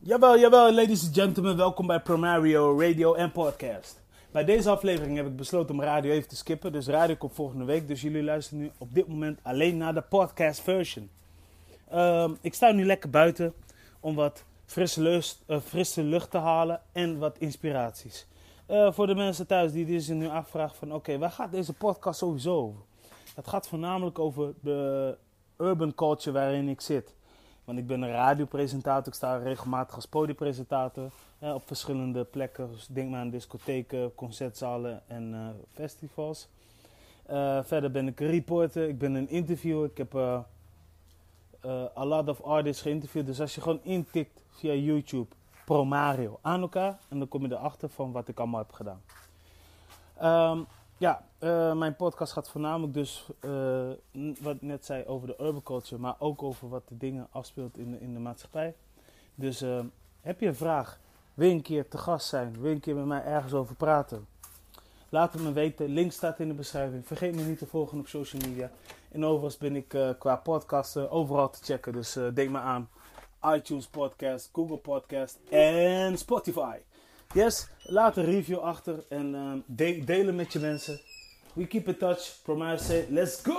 Jawel, jawel, ladies and gentlemen, welkom bij Promario Radio en Podcast. Bij deze aflevering heb ik besloten om radio even te skippen, dus radio komt volgende week. Dus jullie luisteren nu op dit moment alleen naar de podcast version. Ehm, ik sta nu lekker buiten om wat frisse, lucht, eh, frisse lucht te halen en wat inspiraties. Eh, voor de mensen thuis die zich nu afvragen van oké, waar gaat deze podcast sowieso over? Het gaat voornamelijk over de urban culture waarin ik zit. Want ik ben een radiopresentator, ik sta regelmatig als podiumpresentator op verschillende plekken. Dus denk maar aan discotheken, concertzalen en uh, festivals. Uh, verder ben ik een reporter, ik ben een interviewer. Ik heb uh, a lot of artists geïnterviewd. Dus als je gewoon intikt via YouTube Pro Mario aan elkaar, en dan kom je erachter van wat ik allemaal heb gedaan. Um, ja, uh, mijn podcast gaat voornamelijk dus, uh, wat ik net zei, over de urban culture, maar ook over wat de dingen afspeelt in de, in de maatschappij. Dus uh, heb je een vraag, wil je een keer te gast zijn, wil je een keer met mij ergens over praten? Laat het me weten, link staat in de beschrijving. Vergeet me niet te volgen op social media. En overigens ben ik qua podcasten overal te checken, dus denk maar aan iTunes Podcast, Google Podcast en Spotify. Yes, laat een review achter en de delen met je mensen. We keep in touch. Promise say, let's go!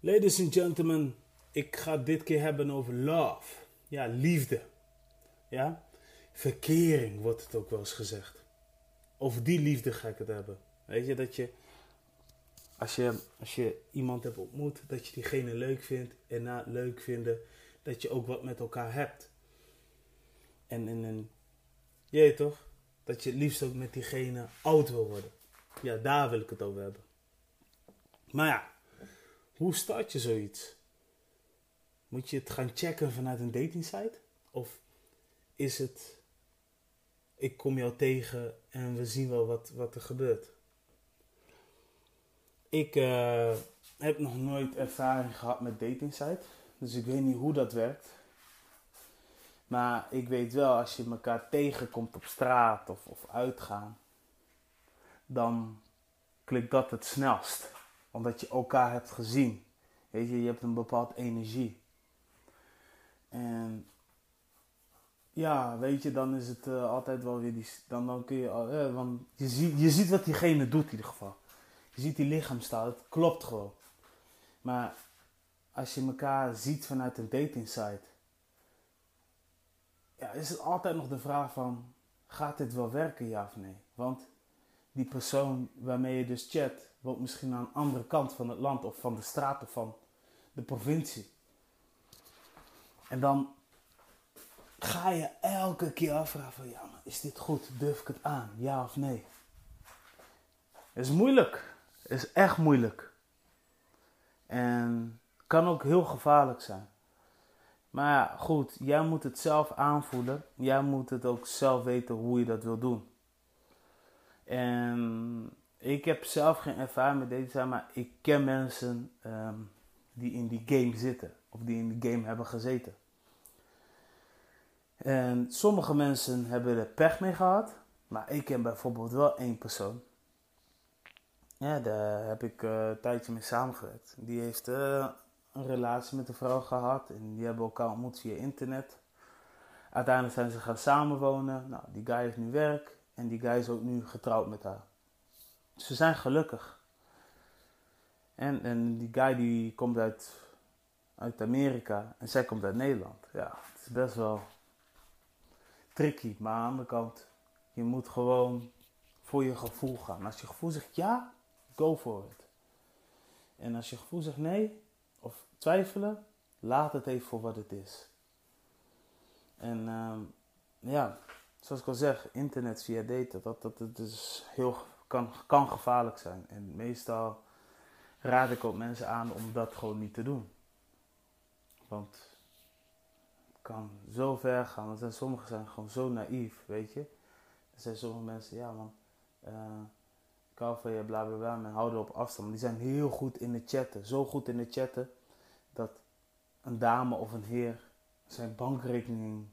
Ladies and gentlemen, ik ga dit keer hebben over love. Ja, liefde. Ja, verkering wordt het ook wel eens gezegd over die liefde ga ik het hebben. Weet je, dat je als je, als je iemand hebt ontmoet, dat je diegene leuk vindt en na leuk vinden, dat je ook wat met elkaar hebt. En, en, en je toch? Dat je het liefst ook met diegene oud wil worden. Ja, daar wil ik het over hebben. Maar ja, hoe start je zoiets? Moet je het gaan checken vanuit een datingsite? Of is het ik kom jou tegen en we zien wel wat, wat er gebeurt. Ik uh, heb nog nooit ervaring gehad met dating dus ik weet niet hoe dat werkt. Maar ik weet wel, als je elkaar tegenkomt op straat of, of uitgaan, dan klikt dat het snelst. Omdat je elkaar hebt gezien. Weet je, je hebt een bepaald energie. En ja, weet je, dan is het uh, altijd wel weer die. Dan, dan kun je. Uh, want je, ziet, je ziet wat diegene doet in ieder geval. Je ziet die lichaamstaal, het klopt gewoon. Maar als je elkaar ziet vanuit een dating site, ja, is het altijd nog de vraag van: gaat dit wel werken, ja of nee? Want die persoon waarmee je dus chat, woont misschien aan de andere kant van het land of van de straat of van de provincie. En dan ga je elke keer afvragen van ja, is dit goed? Durf ik het aan? Ja of nee? Het is moeilijk. Het is echt moeilijk. En kan ook heel gevaarlijk zijn. Maar ja, goed, jij moet het zelf aanvoelen. Jij moet het ook zelf weten hoe je dat wil doen. En ik heb zelf geen ervaring met deze maar ik ken mensen ehm, die in die game zitten. Of die in die game hebben gezeten. En sommige mensen hebben er pech mee gehad. Maar ik ken bijvoorbeeld wel één persoon. Ja, daar heb ik uh, een tijdje mee samengewerkt. Die heeft uh, een relatie met een vrouw gehad. En die hebben elkaar ontmoet via internet. Uiteindelijk zijn ze gaan samenwonen. Nou, die guy heeft nu werk. En die guy is ook nu getrouwd met haar. Ze zijn gelukkig. En, en die guy die komt uit, uit Amerika. En zij komt uit Nederland. Ja, het is best wel tricky. Maar aan de kant, je moet gewoon voor je gevoel gaan. Als je gevoel zegt ja, go for it. En als je gevoel zegt nee, of twijfelen, laat het even voor wat het is. En uh, ja, zoals ik al zeg, internet via data, dat, dat, is heel, kan, kan gevaarlijk zijn. En meestal raad ik ook mensen aan om dat gewoon niet te doen. Want kan zo ver gaan. Want zijn, sommigen zijn gewoon zo naïef, weet je. Er zijn sommige mensen, ja man, uh, ik hou van je, bla bla bla, en houden op afstand. Maar die zijn heel goed in de chatten. Zo goed in de chatten dat een dame of een heer zijn bankrekening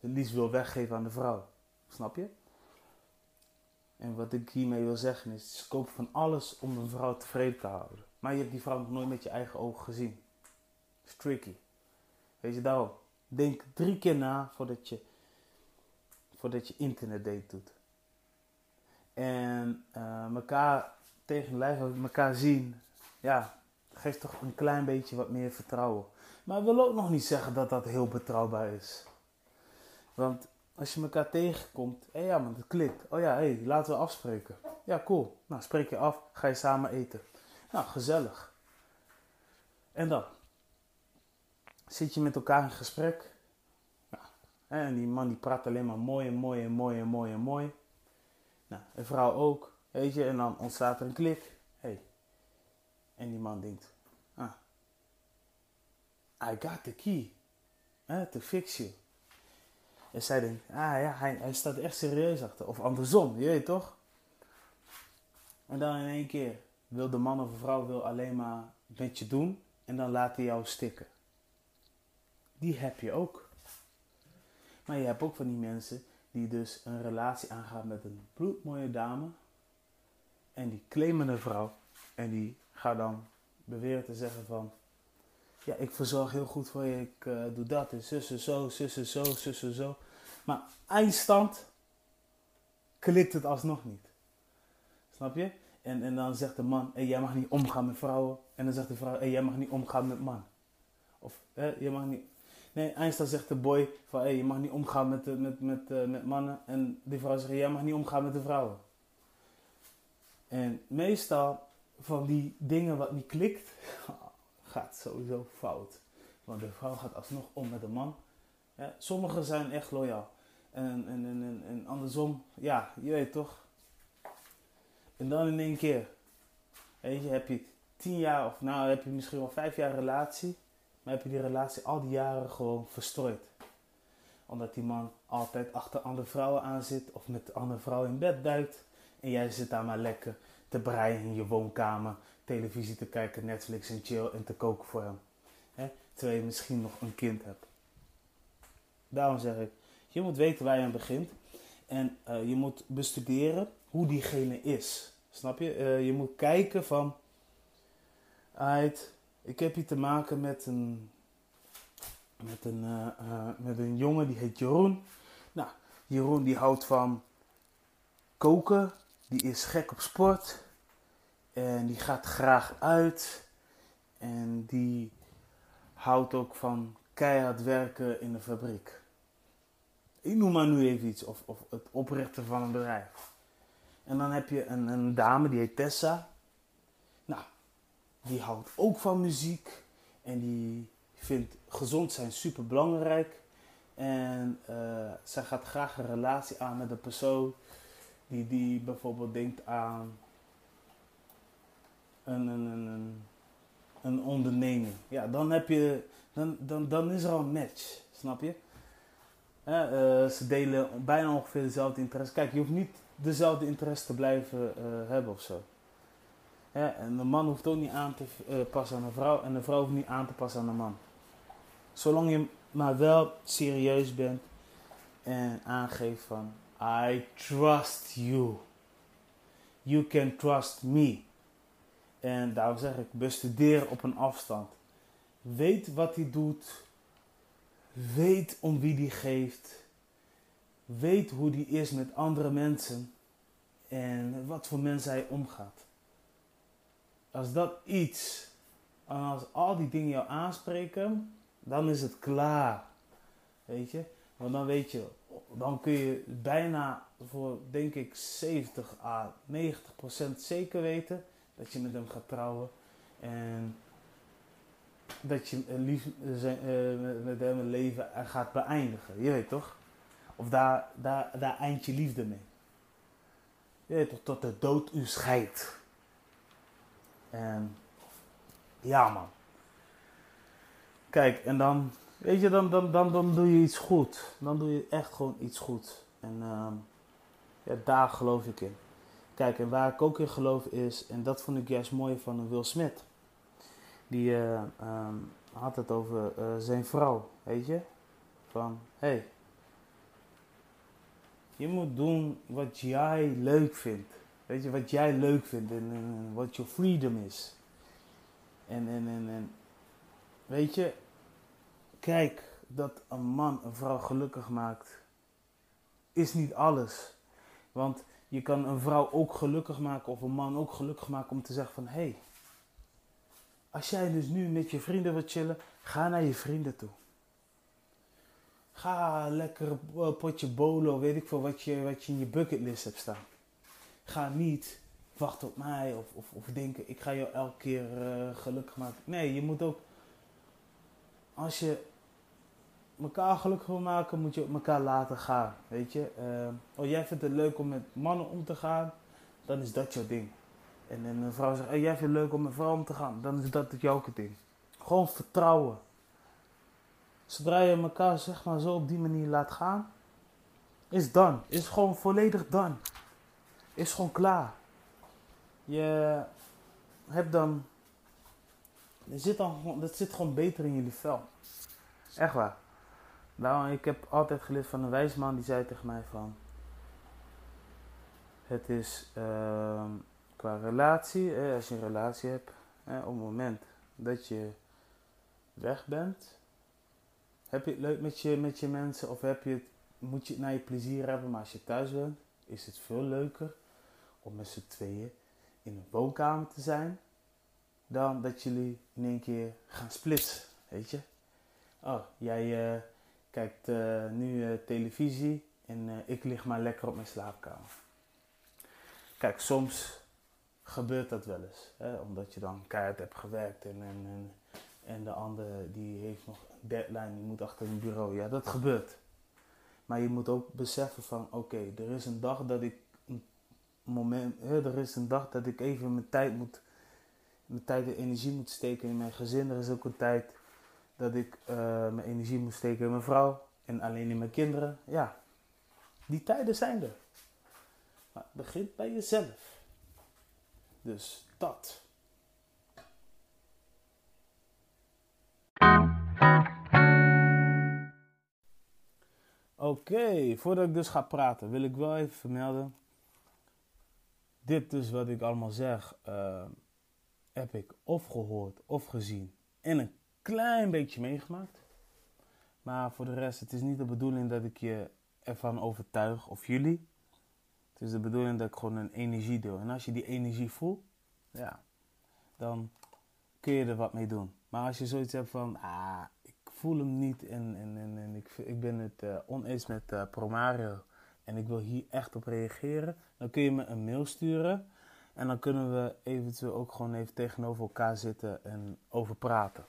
het liefst wil weggeven aan de vrouw. Snap je? En wat ik hiermee wil zeggen is, ze kopen van alles om een vrouw tevreden te houden. Maar je hebt die vrouw nog nooit met je eigen ogen gezien. is tricky. Weet je, daarom. Denk drie keer na voordat je, voordat je internetdate doet. En elkaar tegen lijf elkaar zien, ja, geeft toch een klein beetje wat meer vertrouwen. Maar wil ook nog niet zeggen dat dat heel betrouwbaar is. Want als je elkaar tegenkomt, hé ja man, het klikt. Oh ja, hé, hey, laten we afspreken. Ja, cool. Nou, spreek je af, ga je samen eten. Nou, gezellig. En dan zit je met elkaar in gesprek. Nou, en die man die praat alleen maar mooi en mooi en mooi en mooi en mooi. Nou, een vrouw ook, weet je. En dan ontstaat er een klik. Hey. En die man denkt, ah, I got the key to fix you. En zij denkt, ah ja, hij, hij staat echt serieus achter. Of andersom, je weet toch? En dan in één keer wil de man of vrouw wil alleen maar met je doen. En dan laat hij jou stikken. Die heb je ook. Maar je hebt ook van die mensen die dus een relatie aangaan met een bloedmooie dame. En die claimen een vrouw. En die gaat dan beweren te zeggen van... Ja, ik verzorg heel goed voor je. Ik uh, doe dat en zussen zo, zussen zo, zussen zo. Maar eindstand klikt het alsnog niet. Snap je? En, en dan zegt de man, hey, jij mag niet omgaan met vrouwen. En dan zegt de vrouw, hey, jij mag niet omgaan met man. Of, je mag niet... Nee, eindstand zegt de boy van, hey, je mag niet omgaan met, met, met, uh, met mannen. En die vrouw zegt, jij mag niet omgaan met de vrouwen. En meestal van die dingen wat niet klikt, gaat sowieso fout. Want de vrouw gaat alsnog om met de man. Ja, sommigen zijn echt loyaal. En, en, en, en, andersom, ja, je weet toch. En dan in één keer, weet heb je tien jaar of nou heb je misschien wel vijf jaar relatie. Heb je die relatie al die jaren gewoon verstrooid. Omdat die man altijd achter andere vrouwen aan zit of met andere vrouwen in bed duikt. En jij zit daar maar lekker te breien in je woonkamer, televisie te kijken, Netflix en chill en te koken voor hem. Hè? Terwijl je misschien nog een kind hebt. Daarom zeg ik, je moet weten waar je aan begint. En uh, je moet bestuderen hoe diegene is. Snap je? Uh, je moet kijken van... Uit, ik heb hier te maken met een, met een, uh, met een jongen die heet Jeroen. Nou, Jeroen die houdt van koken. Die is gek op sport. En die gaat graag uit. En die houdt ook van keihard werken in de fabriek. Ik noem maar nu even iets. Of, of het oprichten van een bedrijf. En dan heb je een, een dame die heet Tessa. Die houdt ook van muziek. En die vindt gezond zijn super belangrijk. En uh, zij gaat graag een relatie aan met een persoon die, die bijvoorbeeld denkt aan een, een, een, een onderneming. Ja, dan, heb je, dan, dan, dan is er al een match, snap je? Uh, ze delen bijna ongeveer dezelfde interesse. Kijk, je hoeft niet dezelfde interesse te blijven uh, hebben of zo. En de man hoeft ook niet aan te uh, passen aan een vrouw en de vrouw hoeft niet aan te passen aan de man. Zolang je maar wel serieus bent en aangeeft van I trust you. You can trust me. En daarom zeg ik, bestudeer op een afstand. Weet wat hij doet. Weet om wie die geeft. Weet hoe die is met andere mensen. En wat voor mensen hij omgaat. Als dat iets, als al die dingen jou aanspreken, dan is het klaar. Weet je? Want dan weet je, dan kun je bijna voor denk ik 70 à 90 procent zeker weten dat je met hem gaat trouwen. En dat je lief, uh, met hem een leven gaat beëindigen. Je weet toch? Of daar, daar, daar eind je liefde mee. Je weet toch, tot de dood u scheidt. En ja man. Kijk, en dan, weet je, dan, dan, dan, dan doe je iets goed. Dan doe je echt gewoon iets goed. En uh, ja, daar geloof ik in. Kijk, en waar ik ook in geloof is, en dat vond ik juist mooi van Will Smith. Die uh, um, had het over uh, zijn vrouw, weet je. Van, hé, hey, Je moet doen wat jij leuk vindt. Weet je, wat jij leuk vindt en, wat je freedom is. En, en, en, en weet je, kijk dat een man een vrouw gelukkig maakt, is niet alles. Want je kan een vrouw ook gelukkig maken of een man ook gelukkig maken om te zeggen van hé, hey, als jij dus nu met je vrienden wilt chillen, ga naar je vrienden toe. Ga lekker een potje bolo, weet ik veel wat je, wat je in je bucketlist hebt staan. Ga niet wachten op mij of, of, of denken ik ga jou elke keer uh, gelukkig maken. Nee, je moet ook, als je elkaar gelukkig wil maken, moet je elkaar laten gaan. Weet je, uh, oh jij vindt het leuk om met mannen om te gaan, dan is dat jouw ding. En, en een vrouw zegt, hey, jij vindt het leuk om met vrouw om te gaan, dan is dat jouw ding. Gewoon vertrouwen. Zodra je elkaar zeg maar zo op die manier laat gaan, is dan. Is gewoon volledig dan. Is gewoon klaar. Je hebt dan. Er zit dan, dat zit gewoon beter in jullie vel. Echt waar. Nou, ik heb altijd geleerd van een wijsman die zei tegen mij van. Het is uh, qua relatie, als je een relatie hebt, op het moment dat je weg bent, heb je het leuk met je, met je mensen of heb je het, moet je het naar je plezier hebben, maar als je thuis bent, is het veel leuker om met z'n tweeën in een woonkamer te zijn, dan dat jullie in één keer gaan splitsen, weet je. Oh, jij uh, kijkt uh, nu uh, televisie en ik lig maar lekker op mijn slaapkamer. Kijk, soms gebeurt dat wel eens, hè, omdat je dan keihard hebt gewerkt en, en, en, en de ander die heeft nog een deadline, die moet achter een bureau. Ja, dat gebeurt. Maar je moet ook beseffen van, oké, er is een dag dat ik moment, er is een dag dat ik even mijn tijd moet, mijn tijd en energie moet steken in mijn gezin. Er is ook een tijd dat ik uh, mijn energie moet steken in mijn vrouw en alleen in mijn kinderen. Ja, die tijden zijn er. Maar begint bij jezelf. Dus dat. Oké, voordat ik dus ga praten, wil ik wel even vermelden dit dus wat ik allemaal zeg, uh, heb ik of gehoord of gezien en een klein beetje meegemaakt. Maar voor de rest, het is niet de bedoeling dat ik je ervan overtuig of jullie. Het is de bedoeling dat ik gewoon een energie deel. En als je die energie voelt, ja, dan kun je er wat mee doen. Maar als je zoiets hebt van, ah, ik voel hem niet en, en, en, en ik, ik ben het uh, oneens met uh, Promario en ik wil hier echt op reageren, dan kun je me een mail sturen. En dan kunnen we eventueel ook gewoon even tegenover elkaar zitten en over praten.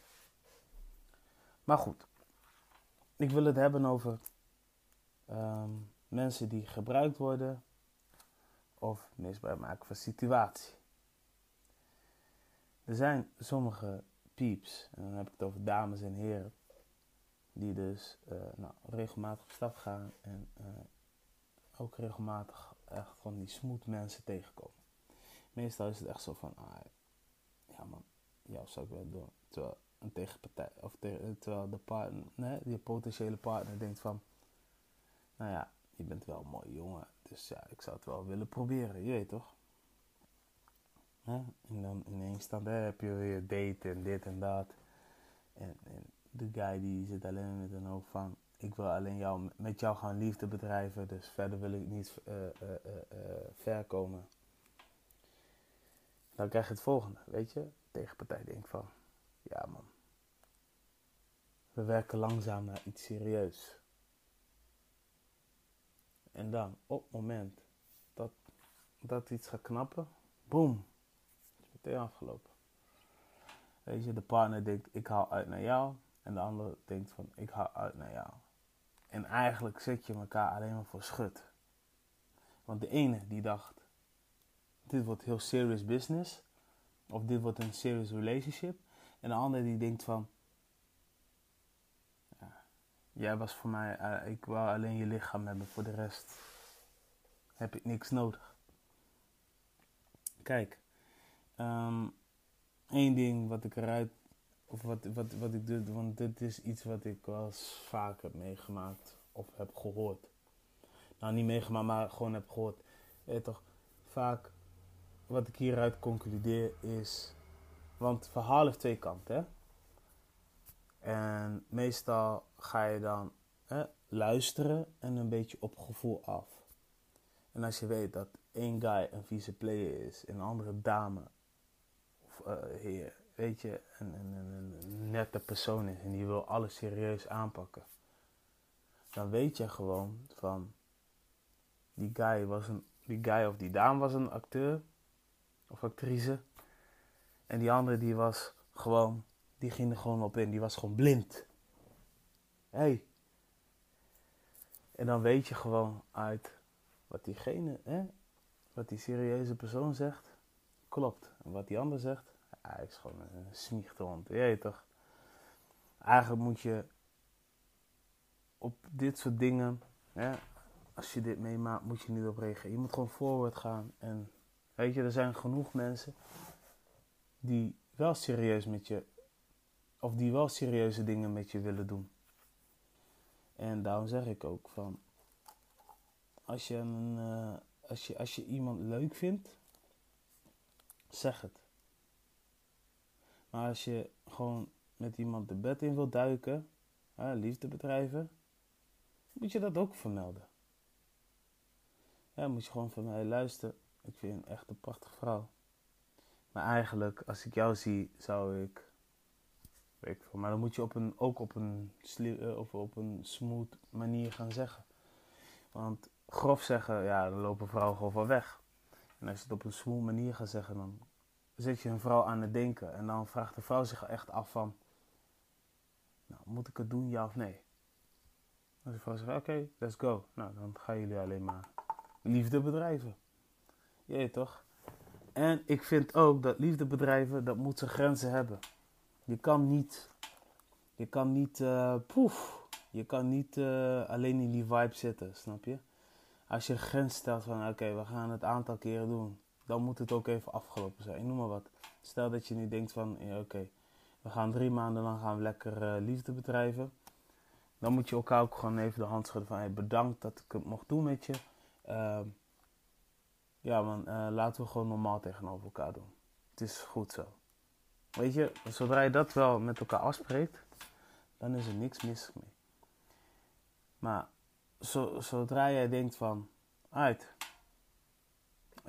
Maar goed, ik wil het hebben over um, mensen die gebruikt worden of misbruik maken van situatie. Er zijn sommige pieps, en dan heb ik het over dames en heren, die dus uh, nou, regelmatig op stap gaan en uh, ook regelmatig echt gewoon die smooth mensen tegenkomen. Meestal is het echt zo van, ah, ja man, jou zou ik wel doen. Terwijl een tegenpartij, of terwijl de partner, nee, die potentiële partner denkt van, nou ja, je bent wel een mooie jongen, dus ja, ik zou het wel willen proberen, je weet toch? En dan ineens dan daar heb je weer date en dit en dat. En, en de guy die zit alleen met een hoofd van, ik wil alleen jou, met jou gaan liefde bedrijven, dus verder wil ik niet uh, uh, ver komen. Dan krijg je het volgende, weet je? Tegenpartij denkt van, ja man, we werken langzaam naar iets serieus. En dan, op het moment dat, dat iets gaat knappen, boom, is meteen afgelopen. Weet je, de partner denkt, ik haal uit naar jou. En de ander denkt van, ik haal uit naar jou. En eigenlijk zet je elkaar alleen maar voor schut. Want de ene die dacht, dit wordt heel serious business. Of dit wordt een serious relationship. En de andere die denkt van, ja, jij was voor mij, uh, ik wou alleen je lichaam hebben. Voor de rest heb ik niks nodig. Kijk, um, één ding wat ik eruit of wat, wat, wat ik doe, want dit is iets wat ik wel eens vaak heb meegemaakt of heb gehoord. nou niet meegemaakt, maar gewoon heb gehoord. Je toch, vaak wat ik hieruit concludeer is, want het verhaal heeft twee kanten. Hè? En meestal ga je dan hè, luisteren en een beetje op gevoel af. En als je weet dat één guy een vieze player is en een andere dame of uh, heer, weet je, een, een, een, nette persoon is en die wil alles serieus aanpakken, dan weet je gewoon van die guy was een, die guy of die dame was een acteur of actrice en die andere die was gewoon, die ging er gewoon op in, die was gewoon blind. Hey. En dan weet je gewoon uit wat diegene, hè, wat die serieuze persoon zegt, klopt. En wat die ander zegt, hij is gewoon een smiechtehond. Je weet toch? Eigenlijk moet je op dit soort dingen, hè, als je dit meemaakt, moet je niet op reageren. Je moet gewoon voorwaarts gaan. En weet je, er zijn genoeg mensen die wel serieus met je, of die wel serieuze dingen met je willen doen. En daarom zeg ik ook van, als je, een, uh, als je, als je iemand leuk vindt, zeg het. Maar als je gewoon met iemand de bed in wilt duiken, hè, liefde bedrijven, moet je dat ook vermelden. Ja, moet je gewoon van mij luisteren. Ik vind je echt een prachtige vrouw. Maar eigenlijk, als ik jou zie, zou ik. Weet ik maar dan moet je op een, ook op een, uh, of op een smooth manier gaan zeggen. Want grof zeggen, ja, dan lopen vrouwen gewoon van weg. En als je het op een smooth manier gaat zeggen, dan zet je een vrouw aan het denken. En dan vraagt de vrouw zich echt af van, nou, moet ik het doen, ja of nee? Als de vrouw zegt, oké, let's go. Nou, dan gaan jullie alleen maar liefde bedrijven. Jee, toch? En ik vind ook dat liefdebedrijven, dat moet zijn grenzen hebben. Je kan niet, je kan niet, uh, poef, je kan niet uh, alleen in die vibe zitten, snap je? Als je een grens stelt van, oké, we gaan het aantal keren doen, dan moet het ook even afgelopen zijn. Noem maar wat. Stel dat je nu denkt van, ja, oké, we gaan drie maanden lang gaan we lekker uh, liefde bedrijven. Dan moet je elkaar ook gewoon even de hand schudden van, hey, bedankt dat ik het mocht doen met je. Uh, ja man, uh, laten we gewoon normaal tegenover elkaar doen. Het is goed zo. Weet je, zodra je dat wel met elkaar afspreekt, dan is er niks mis mee. Maar zo, zodra jij denkt van, uit,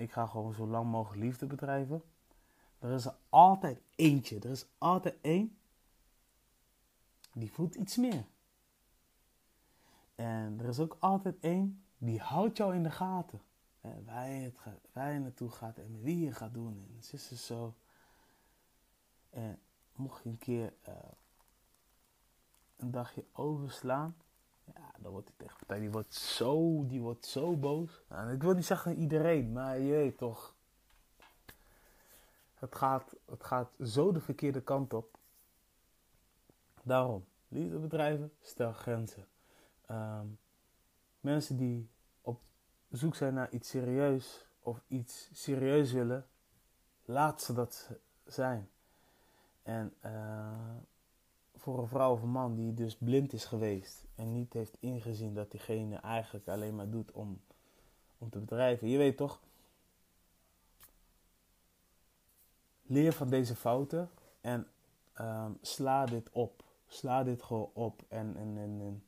ik ga gewoon zo lang mogelijk liefde bedrijven. Er is er altijd eentje, er is altijd één, die voelt iets meer. En er is ook altijd één, die houdt jou in de gaten. En waar, je het gaat, naartoe gaat en wie je gaat doen. En het is zo. En mocht je een keer uh, een dagje overslaan, ja, dan wordt die tegenpartij, die wordt zo, die wordt zo boos. Nou, ik wil niet zeggen iedereen, maar je weet toch. Het gaat, het gaat zo de verkeerde kant op. Daarom, liefdebedrijven, stel grenzen. Um, mensen die op zoek zijn naar iets serieus of iets serieus willen, laat ze dat zijn. En uh, voor een vrouw of een man die dus blind is geweest en niet heeft ingezien dat diegene eigenlijk alleen maar doet om, om te bedrijven. Je weet toch, leer van deze fouten en um, sla dit op. Sla dit gewoon op en, en, en,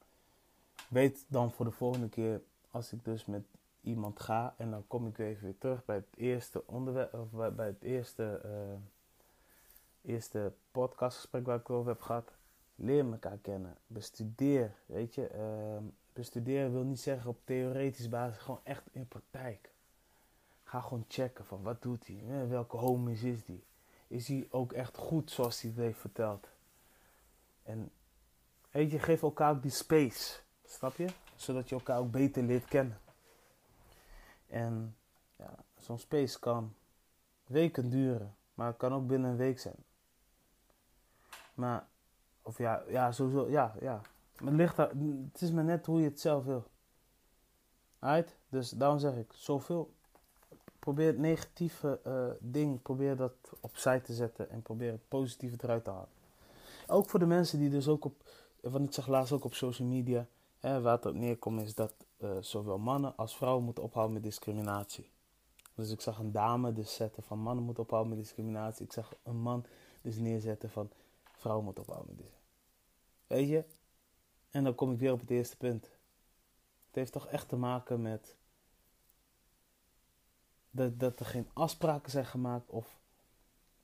weet dan voor de volgende keer als ik dus met iemand ga en dan kom ik even weer terug bij het eerste onderwerp of bij het eerste, uh, eerste podcastgesprek waar ik over heb gehad. Leer elkaar kennen. Bestudeer. Weet je, uh, bestuderen wil niet zeggen op theoretisch basis, gewoon echt in praktijk. Ga gewoon checken van wat doet hij, welke homies is die. Is hij ook echt goed zoals hij het heeft verteld? En weet je, geef elkaar ook die space. Snap je? Zodat je elkaar ook beter leert kennen. En ja, zo'n space kan weken duren, maar het kan ook binnen een week zijn. Maar of ja, ja, sowieso, ja, ja. Het, ligt het is maar net hoe je het zelf wil. Right? Dus daarom zeg ik, zoveel. Probeer het negatieve uh, ding, probeer dat opzij te zetten en probeer het positieve eruit te halen. Ook voor de mensen die dus ook op, want ik zag laatst ook op social media, hè, waar het op neerkomt is dat eh, zowel mannen als vrouwen moeten ophouden met discriminatie. Dus ik zag een dame dus zetten van mannen moeten ophouden met discriminatie. Ik zag een man dus neerzetten van vrouwen moeten ophouden discriminatie. Weet je? En dan kom ik weer op het eerste punt. Het heeft toch echt te maken met dat, dat er geen afspraken zijn gemaakt of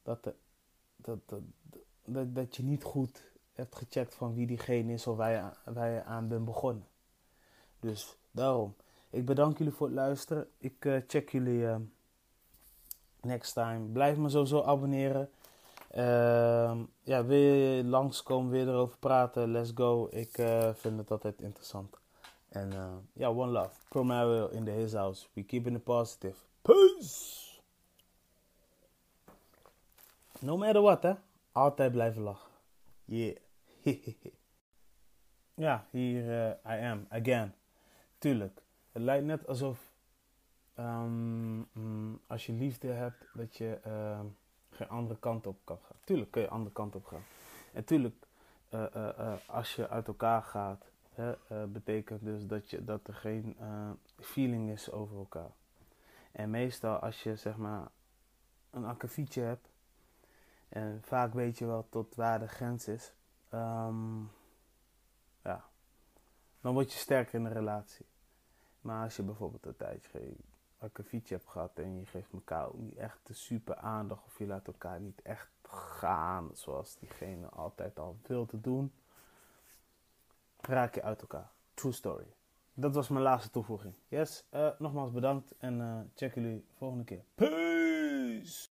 dat, de, dat, dat, dat, dat je niet goed hebt gecheckt van wie diegene is of waar je, aan bent begonnen. Dus daarom. Ik bedank jullie voor het luisteren. Ik uh, check jullie uh, next time. Blijf me sowieso abonneren. Uh, ja, wil je langskomen, weer erover praten? Let's go. Ik uh, vind het altijd interessant. En ja, one love. Pro in the his house. We keeping it positive. Peace! No matter what, hè. Altijd blijven lachen. Yeah. ja, hier uh, I am, again. Tuurlijk. Het lijkt net alsof um, um, als je liefde hebt, dat je uh, andere kant op kan gaan. Tuurlijk kun je andere kant op gaan. En tuurlijk, uh, als je uit elkaar gaat, betekent dus dat, je, dat er geen feeling is over elkaar. En meestal als je zeg maar een akkefietje hebt, en vaak weet je wel tot waar de grens is, um, ja, dan word je sterker in een relatie. Maar als je bijvoorbeeld een tijdje geen akkefietje hebt gehad en je geeft elkaar niet echt de super aandacht of je laat elkaar niet echt gaan zoals diegene altijd al wil te doen, raak je uit elkaar. True story dat was mijn laatste toevoeging. Yes, uh, nogmaals bedankt en uh, check jullie volgende keer. Peace!